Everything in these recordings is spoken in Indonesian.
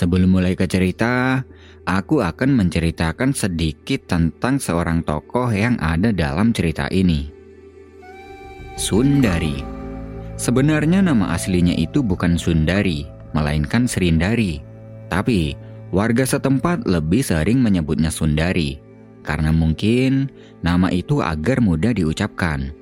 Sebelum mulai ke cerita, aku akan menceritakan sedikit tentang seorang tokoh yang ada dalam cerita ini. Sundari. Sebenarnya nama aslinya itu bukan Sundari, melainkan Serindari. Tapi, warga setempat lebih sering menyebutnya Sundari, karena mungkin nama itu agar mudah diucapkan.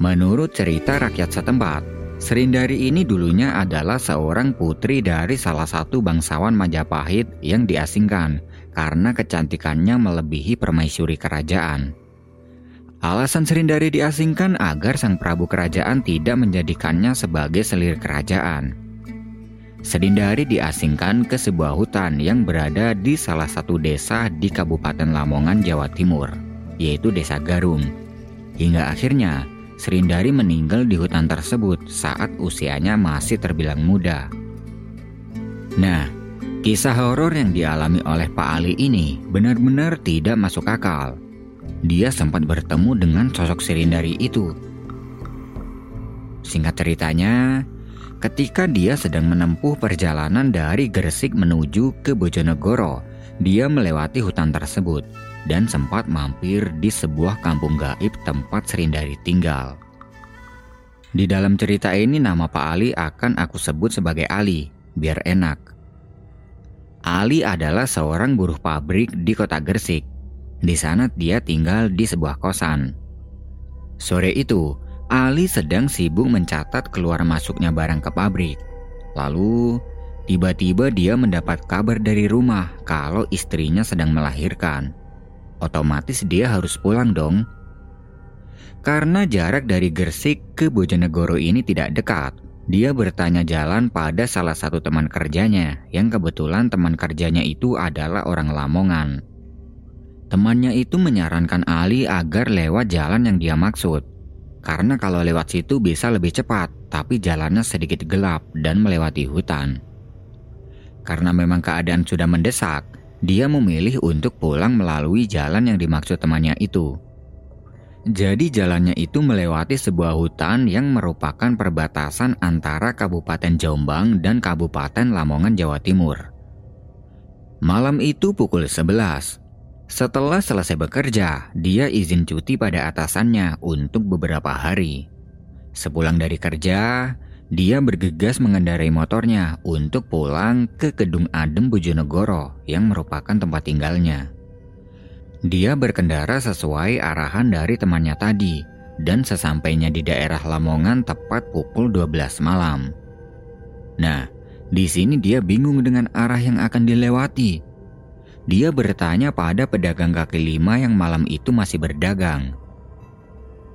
Menurut cerita rakyat setempat, Serindari ini dulunya adalah seorang putri dari salah satu bangsawan Majapahit yang diasingkan karena kecantikannya melebihi permaisuri kerajaan. Alasan Serindari diasingkan agar sang prabu kerajaan tidak menjadikannya sebagai selir kerajaan. Serindari diasingkan ke sebuah hutan yang berada di salah satu desa di Kabupaten Lamongan, Jawa Timur, yaitu Desa Garung. Hingga akhirnya Serindari meninggal di hutan tersebut saat usianya masih terbilang muda. Nah, kisah horor yang dialami oleh Pak Ali ini benar-benar tidak masuk akal. Dia sempat bertemu dengan sosok Serindari itu. Singkat ceritanya, ketika dia sedang menempuh perjalanan dari Gresik menuju ke Bojonegoro, dia melewati hutan tersebut dan sempat mampir di sebuah kampung gaib tempat Serindari tinggal. Di dalam cerita ini nama Pak Ali akan aku sebut sebagai Ali, biar enak. Ali adalah seorang buruh pabrik di kota Gersik. Di sana dia tinggal di sebuah kosan. Sore itu, Ali sedang sibuk mencatat keluar masuknya barang ke pabrik. Lalu, tiba-tiba dia mendapat kabar dari rumah kalau istrinya sedang melahirkan otomatis dia harus pulang dong. Karena jarak dari Gersik ke Bojonegoro ini tidak dekat, dia bertanya jalan pada salah satu teman kerjanya, yang kebetulan teman kerjanya itu adalah orang Lamongan. Temannya itu menyarankan Ali agar lewat jalan yang dia maksud, karena kalau lewat situ bisa lebih cepat, tapi jalannya sedikit gelap dan melewati hutan. Karena memang keadaan sudah mendesak, dia memilih untuk pulang melalui jalan yang dimaksud temannya itu. Jadi jalannya itu melewati sebuah hutan yang merupakan perbatasan antara Kabupaten Jombang dan Kabupaten Lamongan, Jawa Timur. Malam itu pukul 11. Setelah selesai bekerja, dia izin cuti pada atasannya untuk beberapa hari. Sepulang dari kerja, dia bergegas mengendarai motornya untuk pulang ke Kedung Adem Bojonegoro yang merupakan tempat tinggalnya. Dia berkendara sesuai arahan dari temannya tadi dan sesampainya di daerah Lamongan tepat pukul 12 malam. Nah, di sini dia bingung dengan arah yang akan dilewati. Dia bertanya pada pedagang kaki lima yang malam itu masih berdagang.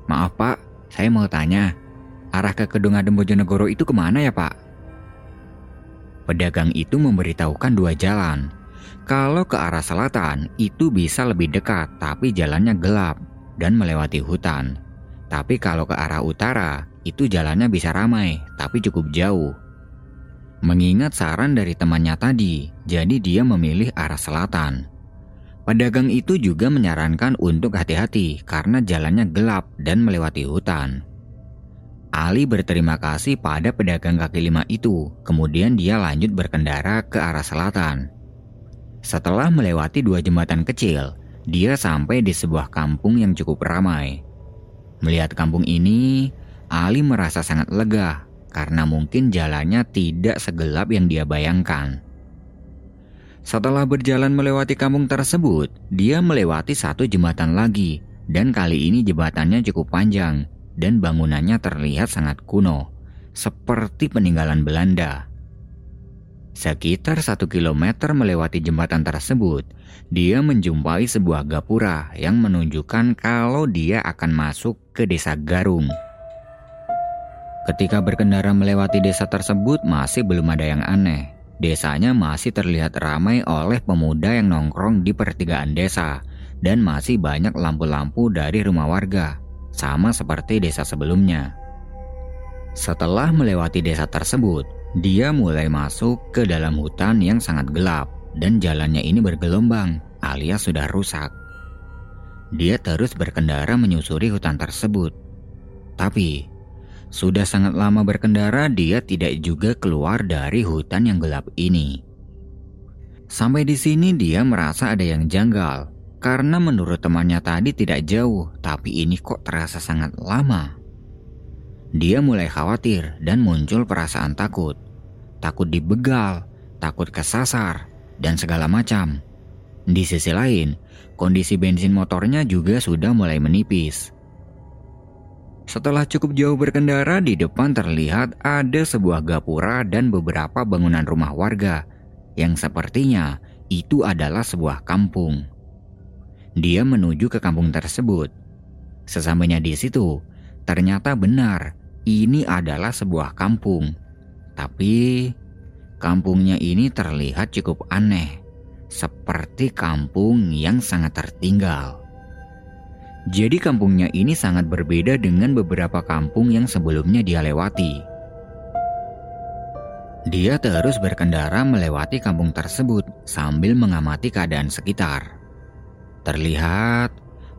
Maaf pak, saya mau tanya, Arah ke Kedung Adem Bojonegoro itu ke mana ya pak? Pedagang itu memberitahukan dua jalan. Kalau ke arah selatan itu bisa lebih dekat tapi jalannya gelap dan melewati hutan. Tapi kalau ke arah utara itu jalannya bisa ramai tapi cukup jauh. Mengingat saran dari temannya tadi, jadi dia memilih arah selatan. Pedagang itu juga menyarankan untuk hati-hati karena jalannya gelap dan melewati hutan. Ali berterima kasih pada pedagang kaki lima itu, kemudian dia lanjut berkendara ke arah selatan. Setelah melewati dua jembatan kecil, dia sampai di sebuah kampung yang cukup ramai. Melihat kampung ini, Ali merasa sangat lega karena mungkin jalannya tidak segelap yang dia bayangkan. Setelah berjalan melewati kampung tersebut, dia melewati satu jembatan lagi, dan kali ini jembatannya cukup panjang dan bangunannya terlihat sangat kuno, seperti peninggalan Belanda. Sekitar satu kilometer melewati jembatan tersebut, dia menjumpai sebuah gapura yang menunjukkan kalau dia akan masuk ke desa Garung. Ketika berkendara melewati desa tersebut masih belum ada yang aneh. Desanya masih terlihat ramai oleh pemuda yang nongkrong di pertigaan desa dan masih banyak lampu-lampu dari rumah warga, sama seperti desa sebelumnya. Setelah melewati desa tersebut, dia mulai masuk ke dalam hutan yang sangat gelap dan jalannya ini bergelombang alias sudah rusak. Dia terus berkendara menyusuri hutan tersebut. Tapi, sudah sangat lama berkendara dia tidak juga keluar dari hutan yang gelap ini. Sampai di sini dia merasa ada yang janggal karena menurut temannya tadi tidak jauh, tapi ini kok terasa sangat lama. Dia mulai khawatir dan muncul perasaan takut. Takut dibegal, takut kesasar, dan segala macam. Di sisi lain, kondisi bensin motornya juga sudah mulai menipis. Setelah cukup jauh berkendara, di depan terlihat ada sebuah gapura dan beberapa bangunan rumah warga yang sepertinya itu adalah sebuah kampung. Dia menuju ke kampung tersebut. Sesampainya di situ, ternyata benar ini adalah sebuah kampung. Tapi kampungnya ini terlihat cukup aneh, seperti kampung yang sangat tertinggal. Jadi kampungnya ini sangat berbeda dengan beberapa kampung yang sebelumnya dia lewati. Dia terus berkendara melewati kampung tersebut sambil mengamati keadaan sekitar. Terlihat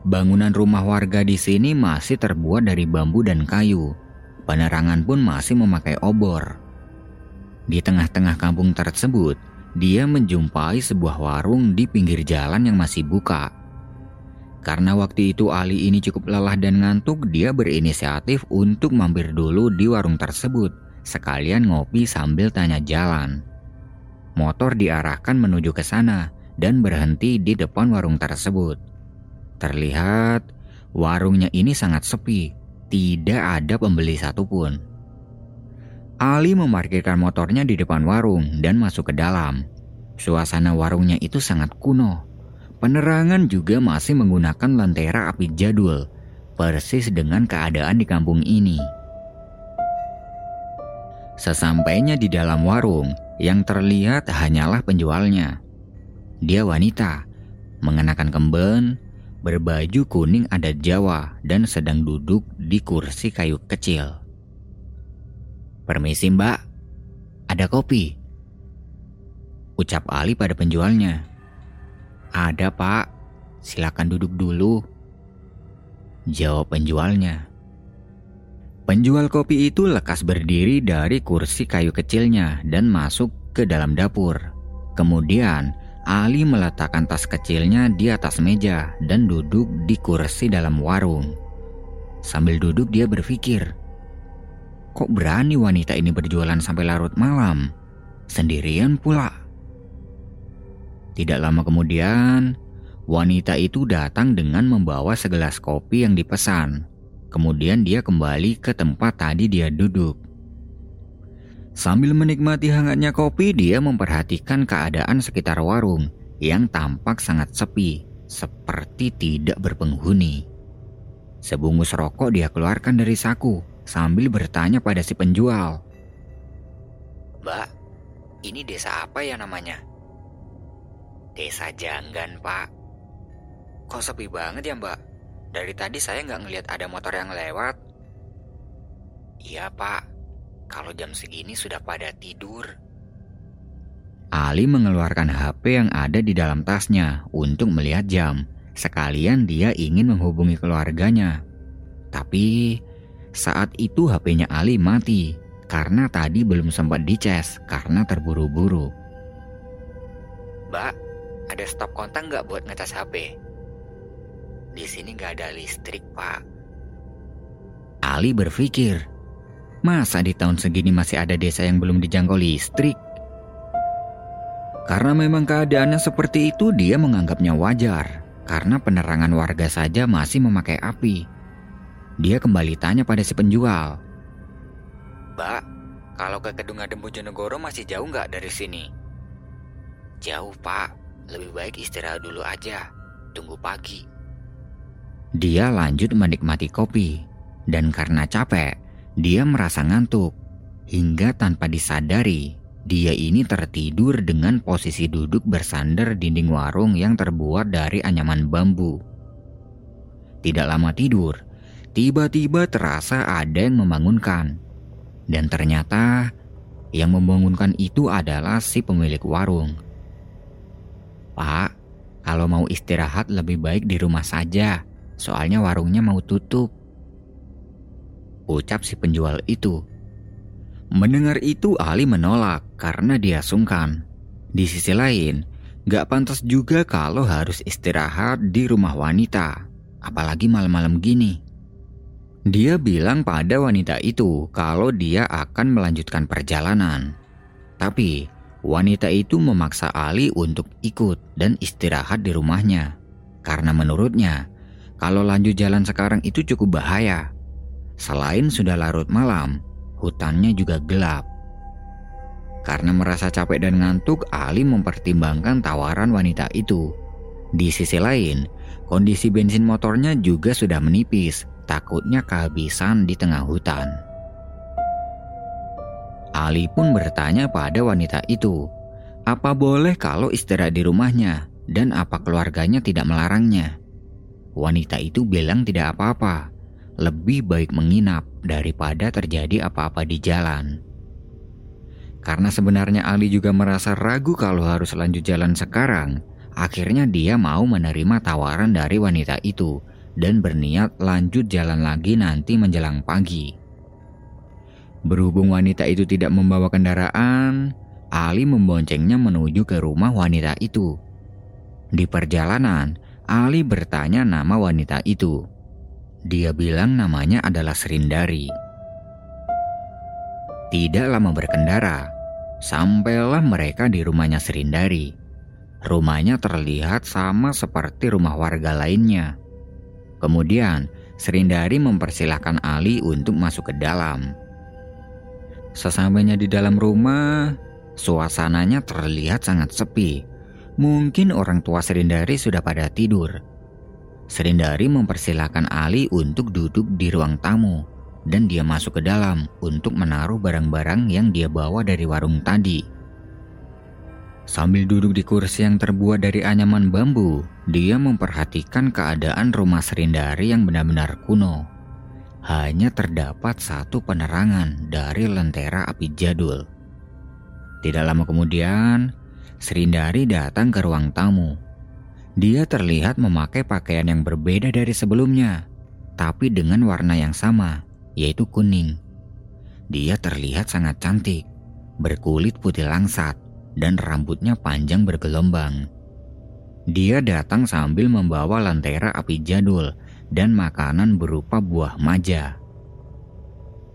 bangunan rumah warga di sini masih terbuat dari bambu dan kayu, Penerangan pun masih memakai obor. Di tengah-tengah kampung tersebut, dia menjumpai sebuah warung di pinggir jalan yang masih buka. Karena waktu itu Ali ini cukup lelah dan ngantuk, dia berinisiatif untuk mampir dulu di warung tersebut, sekalian ngopi sambil tanya jalan. Motor diarahkan menuju ke sana dan berhenti di depan warung tersebut. Terlihat warungnya ini sangat sepi tidak ada pembeli satupun. Ali memarkirkan motornya di depan warung dan masuk ke dalam. Suasana warungnya itu sangat kuno. Penerangan juga masih menggunakan lentera api jadul, persis dengan keadaan di kampung ini. Sesampainya di dalam warung, yang terlihat hanyalah penjualnya. Dia wanita, mengenakan kemben, berbaju kuning adat Jawa dan sedang duduk di kursi kayu kecil. Permisi mbak, ada kopi? Ucap Ali pada penjualnya. Ada pak, silakan duduk dulu. Jawab penjualnya. Penjual kopi itu lekas berdiri dari kursi kayu kecilnya dan masuk ke dalam dapur. Kemudian Ali meletakkan tas kecilnya di atas meja dan duduk di kursi dalam warung. Sambil duduk dia berpikir, kok berani wanita ini berjualan sampai larut malam, sendirian pula. Tidak lama kemudian, wanita itu datang dengan membawa segelas kopi yang dipesan. Kemudian dia kembali ke tempat tadi dia duduk. Sambil menikmati hangatnya kopi, dia memperhatikan keadaan sekitar warung yang tampak sangat sepi, seperti tidak berpenghuni. Sebungkus rokok dia keluarkan dari saku sambil bertanya pada si penjual. Mbak, ini desa apa ya namanya? Desa Janggan, Pak. Kok sepi banget ya, Mbak? Dari tadi saya nggak ngelihat ada motor yang lewat. Iya, Pak. Kalau jam segini sudah pada tidur. Ali mengeluarkan HP yang ada di dalam tasnya untuk melihat jam. Sekalian dia ingin menghubungi keluarganya. Tapi saat itu HP-nya Ali mati karena tadi belum sempat dicas karena terburu-buru. Mbak, ada stop kontak nggak buat ngecas HP? Di sini nggak ada listrik, Pak. Ali berpikir, Masa di tahun segini masih ada desa yang belum dijangkau listrik? Karena memang keadaannya seperti itu, dia menganggapnya wajar. Karena penerangan warga saja masih memakai api. Dia kembali tanya pada si penjual. Mbak, Kalau ke Kedung Adem Bojonegoro masih jauh nggak dari sini? Jauh pak, lebih baik istirahat dulu aja, tunggu pagi. Dia lanjut menikmati kopi, dan karena capek, dia merasa ngantuk. Hingga tanpa disadari, dia ini tertidur dengan posisi duduk bersandar dinding warung yang terbuat dari anyaman bambu. Tidak lama tidur, tiba-tiba terasa ada yang membangunkan. Dan ternyata yang membangunkan itu adalah si pemilik warung. Pak, kalau mau istirahat lebih baik di rumah saja, soalnya warungnya mau tutup. Ucap si penjual itu. Mendengar itu Ali menolak karena dia sungkan. Di sisi lain, gak pantas juga kalau harus istirahat di rumah wanita, apalagi malam-malam gini. Dia bilang pada wanita itu kalau dia akan melanjutkan perjalanan. Tapi Wanita itu memaksa Ali untuk ikut dan istirahat di rumahnya. Karena menurutnya, kalau lanjut jalan sekarang itu cukup bahaya. Selain sudah larut malam, hutannya juga gelap. Karena merasa capek dan ngantuk, Ali mempertimbangkan tawaran wanita itu. Di sisi lain, kondisi bensin motornya juga sudah menipis, takutnya kehabisan di tengah hutan. Ali pun bertanya pada wanita itu, apa boleh kalau istirahat di rumahnya dan apa keluarganya tidak melarangnya. Wanita itu bilang tidak apa-apa, lebih baik menginap daripada terjadi apa-apa di jalan. Karena sebenarnya Ali juga merasa ragu kalau harus lanjut jalan sekarang, akhirnya dia mau menerima tawaran dari wanita itu dan berniat lanjut jalan lagi nanti menjelang pagi. Berhubung wanita itu tidak membawa kendaraan, Ali memboncengnya menuju ke rumah wanita itu. Di perjalanan, Ali bertanya nama wanita itu. Dia bilang namanya adalah Serindari. Tidak lama berkendara, sampailah mereka di rumahnya Serindari. Rumahnya terlihat sama seperti rumah warga lainnya. Kemudian, Serindari mempersilahkan Ali untuk masuk ke dalam. Sesampainya di dalam rumah, suasananya terlihat sangat sepi. Mungkin orang tua Serindari sudah pada tidur. Serindari mempersilahkan Ali untuk duduk di ruang tamu dan dia masuk ke dalam untuk menaruh barang-barang yang dia bawa dari warung tadi. Sambil duduk di kursi yang terbuat dari anyaman bambu, dia memperhatikan keadaan rumah Serindari yang benar-benar kuno hanya terdapat satu penerangan dari lentera api jadul. Tidak lama kemudian, Serindari datang ke ruang tamu. Dia terlihat memakai pakaian yang berbeda dari sebelumnya, tapi dengan warna yang sama, yaitu kuning. Dia terlihat sangat cantik, berkulit putih langsat, dan rambutnya panjang bergelombang. Dia datang sambil membawa lentera api jadul dan makanan berupa buah maja.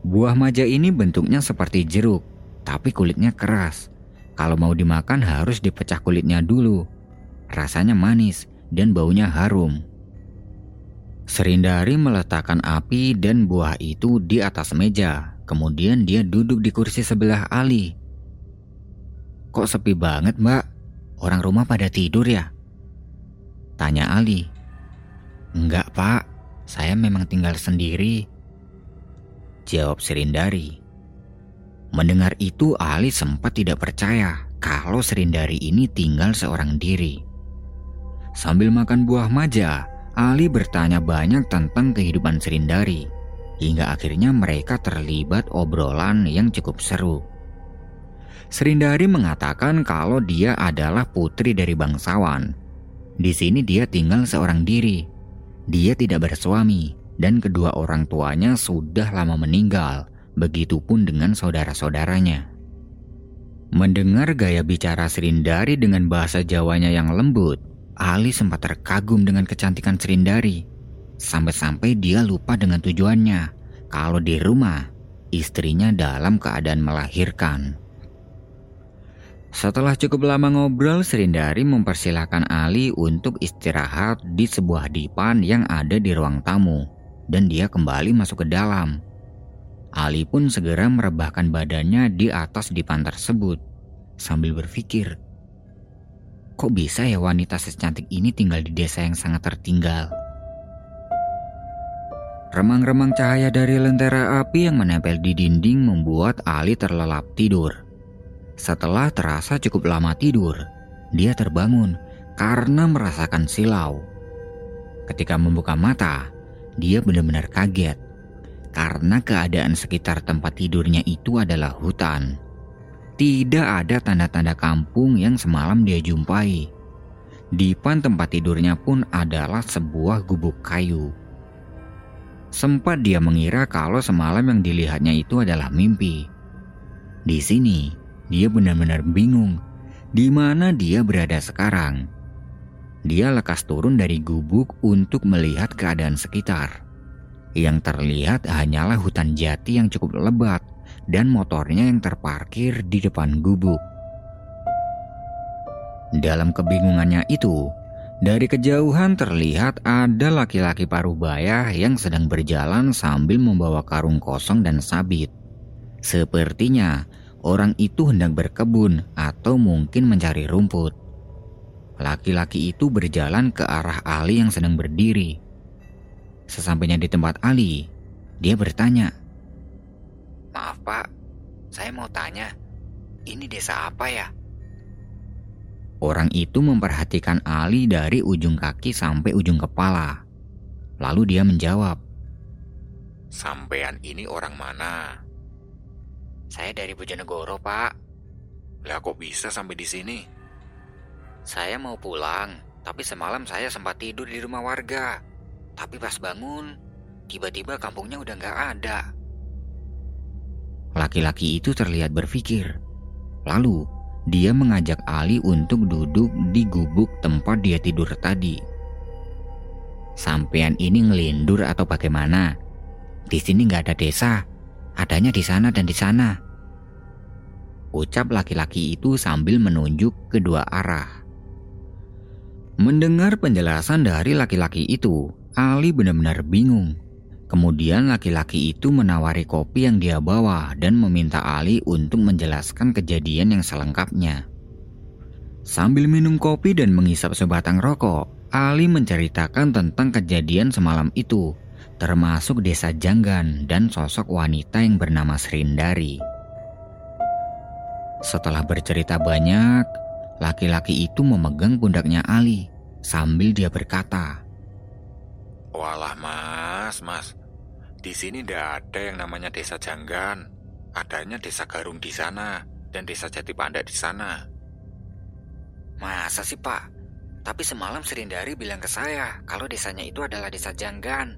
Buah maja ini bentuknya seperti jeruk, tapi kulitnya keras. Kalau mau dimakan harus dipecah kulitnya dulu. Rasanya manis dan baunya harum. Serindari meletakkan api dan buah itu di atas meja. Kemudian dia duduk di kursi sebelah Ali. Kok sepi banget mbak? Orang rumah pada tidur ya? Tanya Ali. Enggak pak, saya memang tinggal sendiri. Jawab Serindari. Mendengar itu Ali sempat tidak percaya kalau Serindari ini tinggal seorang diri. Sambil makan buah maja, Ali bertanya banyak tentang kehidupan Serindari. Hingga akhirnya mereka terlibat obrolan yang cukup seru. Serindari mengatakan kalau dia adalah putri dari bangsawan. Di sini dia tinggal seorang diri dia tidak bersuami dan kedua orang tuanya sudah lama meninggal, begitupun dengan saudara-saudaranya. Mendengar gaya bicara Serindari dengan bahasa Jawanya yang lembut, Ali sempat terkagum dengan kecantikan Serindari. Sampai-sampai dia lupa dengan tujuannya, kalau di rumah, istrinya dalam keadaan melahirkan. Setelah cukup lama ngobrol, Serindari mempersilahkan Ali untuk istirahat di sebuah dipan yang ada di ruang tamu, dan dia kembali masuk ke dalam. Ali pun segera merebahkan badannya di atas dipan tersebut sambil berpikir, kok bisa ya wanita secantik ini tinggal di desa yang sangat tertinggal? Remang-remang cahaya dari lentera api yang menempel di dinding membuat Ali terlelap tidur. Setelah terasa cukup lama tidur, dia terbangun karena merasakan silau. Ketika membuka mata, dia benar-benar kaget karena keadaan sekitar tempat tidurnya itu adalah hutan. Tidak ada tanda-tanda kampung yang semalam dia jumpai. Di depan tempat tidurnya pun adalah sebuah gubuk kayu. Sempat dia mengira kalau semalam yang dilihatnya itu adalah mimpi. Di sini, dia benar-benar bingung di mana dia berada sekarang. Dia lekas turun dari gubuk untuk melihat keadaan sekitar. Yang terlihat hanyalah hutan jati yang cukup lebat dan motornya yang terparkir di depan gubuk. Dalam kebingungannya itu, dari kejauhan terlihat ada laki-laki parubaya yang sedang berjalan sambil membawa karung kosong dan sabit. Sepertinya orang itu hendak berkebun atau mungkin mencari rumput. Laki-laki itu berjalan ke arah Ali yang sedang berdiri. Sesampainya di tempat Ali, dia bertanya, "Maaf, Pak, saya mau tanya, ini desa apa ya?" Orang itu memperhatikan Ali dari ujung kaki sampai ujung kepala. Lalu dia menjawab, Sampean ini orang mana? Saya dari Bojonegoro, Pak. Lah kok bisa sampai di sini? Saya mau pulang, tapi semalam saya sempat tidur di rumah warga. Tapi pas bangun, tiba-tiba kampungnya udah nggak ada. Laki-laki itu terlihat berpikir. Lalu dia mengajak Ali untuk duduk di gubuk tempat dia tidur tadi. Sampean ini ngelindur atau bagaimana? Di sini nggak ada desa, adanya di sana dan di sana. Ucap laki-laki itu sambil menunjuk kedua arah. Mendengar penjelasan dari laki-laki itu, Ali benar-benar bingung. Kemudian laki-laki itu menawari kopi yang dia bawa dan meminta Ali untuk menjelaskan kejadian yang selengkapnya. Sambil minum kopi dan mengisap sebatang rokok, Ali menceritakan tentang kejadian semalam itu, termasuk desa Janggan dan sosok wanita yang bernama Serindari. Setelah bercerita banyak, laki-laki itu memegang pundaknya Ali sambil dia berkata, Walah mas, mas, di sini tidak ada yang namanya desa Janggan. Adanya desa Garung di sana dan desa Jati Panda di sana. Masa sih pak? Tapi semalam Serindari bilang ke saya kalau desanya itu adalah desa Janggan.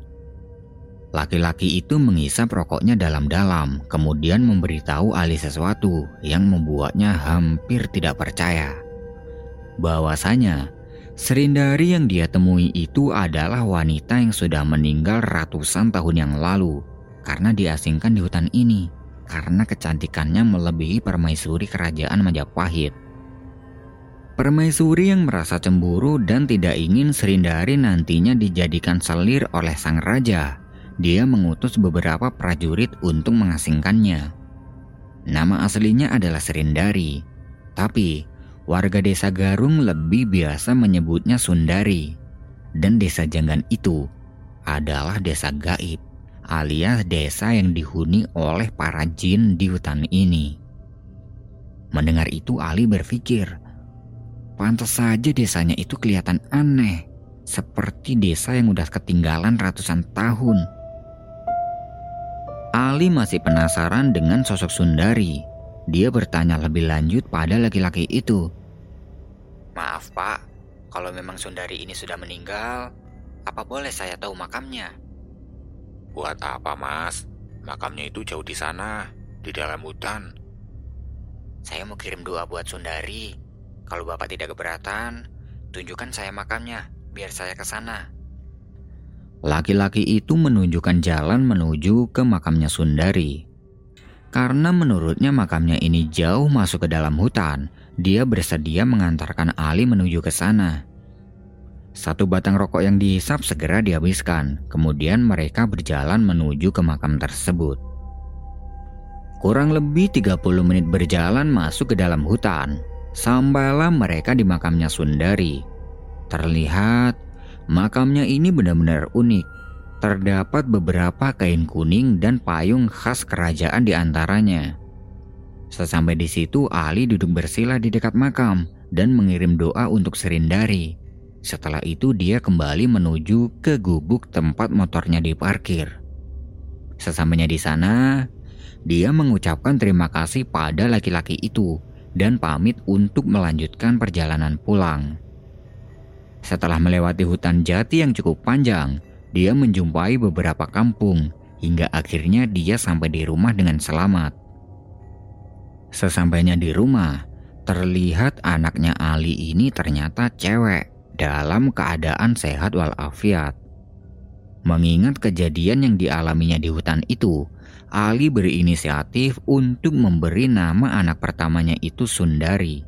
Laki-laki itu mengisap rokoknya dalam-dalam, kemudian memberitahu Ali sesuatu yang membuatnya hampir tidak percaya. Bahwasanya Serindari yang dia temui itu adalah wanita yang sudah meninggal ratusan tahun yang lalu karena diasingkan di hutan ini karena kecantikannya melebihi permaisuri kerajaan Majapahit. Permaisuri yang merasa cemburu dan tidak ingin Serindari nantinya dijadikan selir oleh sang raja, dia mengutus beberapa prajurit untuk mengasingkannya. Nama aslinya adalah Serindari, tapi warga desa Garung lebih biasa menyebutnya Sundari. Dan desa Janggan itu adalah desa gaib, alias desa yang dihuni oleh para jin di hutan ini. Mendengar itu Ali berpikir, pantas saja desanya itu kelihatan aneh, seperti desa yang udah ketinggalan ratusan tahun. Ali masih penasaran dengan sosok Sundari. Dia bertanya lebih lanjut pada laki-laki itu. Maaf pak, kalau memang Sundari ini sudah meninggal, apa boleh saya tahu makamnya? Buat apa mas? Makamnya itu jauh di sana, di dalam hutan. Saya mau kirim doa buat Sundari. Kalau bapak tidak keberatan, tunjukkan saya makamnya, biar saya ke sana. Laki-laki itu menunjukkan jalan menuju ke makamnya Sundari. Karena menurutnya makamnya ini jauh masuk ke dalam hutan, dia bersedia mengantarkan Ali menuju ke sana. Satu batang rokok yang dihisap segera dihabiskan, kemudian mereka berjalan menuju ke makam tersebut. Kurang lebih 30 menit berjalan masuk ke dalam hutan. Sampailah mereka di makamnya Sundari. Terlihat makamnya ini benar-benar unik. Terdapat beberapa kain kuning dan payung khas kerajaan di antaranya. Sesampai di situ, Ali duduk bersila di dekat makam dan mengirim doa untuk Serindari. Setelah itu dia kembali menuju ke gubuk tempat motornya diparkir. Sesampainya di sana, dia mengucapkan terima kasih pada laki-laki itu dan pamit untuk melanjutkan perjalanan pulang. Setelah melewati hutan jati yang cukup panjang, dia menjumpai beberapa kampung hingga akhirnya dia sampai di rumah dengan selamat. Sesampainya di rumah, terlihat anaknya Ali ini ternyata cewek dalam keadaan sehat walafiat. Mengingat kejadian yang dialaminya di hutan itu, Ali berinisiatif untuk memberi nama anak pertamanya itu Sundari.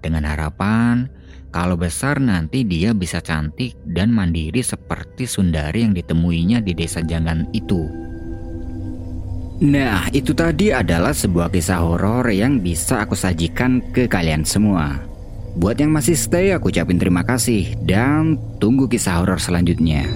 Dengan harapan kalau besar nanti dia bisa cantik dan mandiri seperti Sundari yang ditemuinya di desa Jangan itu. Nah, itu tadi adalah sebuah kisah horor yang bisa aku sajikan ke kalian semua. Buat yang masih stay, aku ucapin terima kasih dan tunggu kisah horor selanjutnya.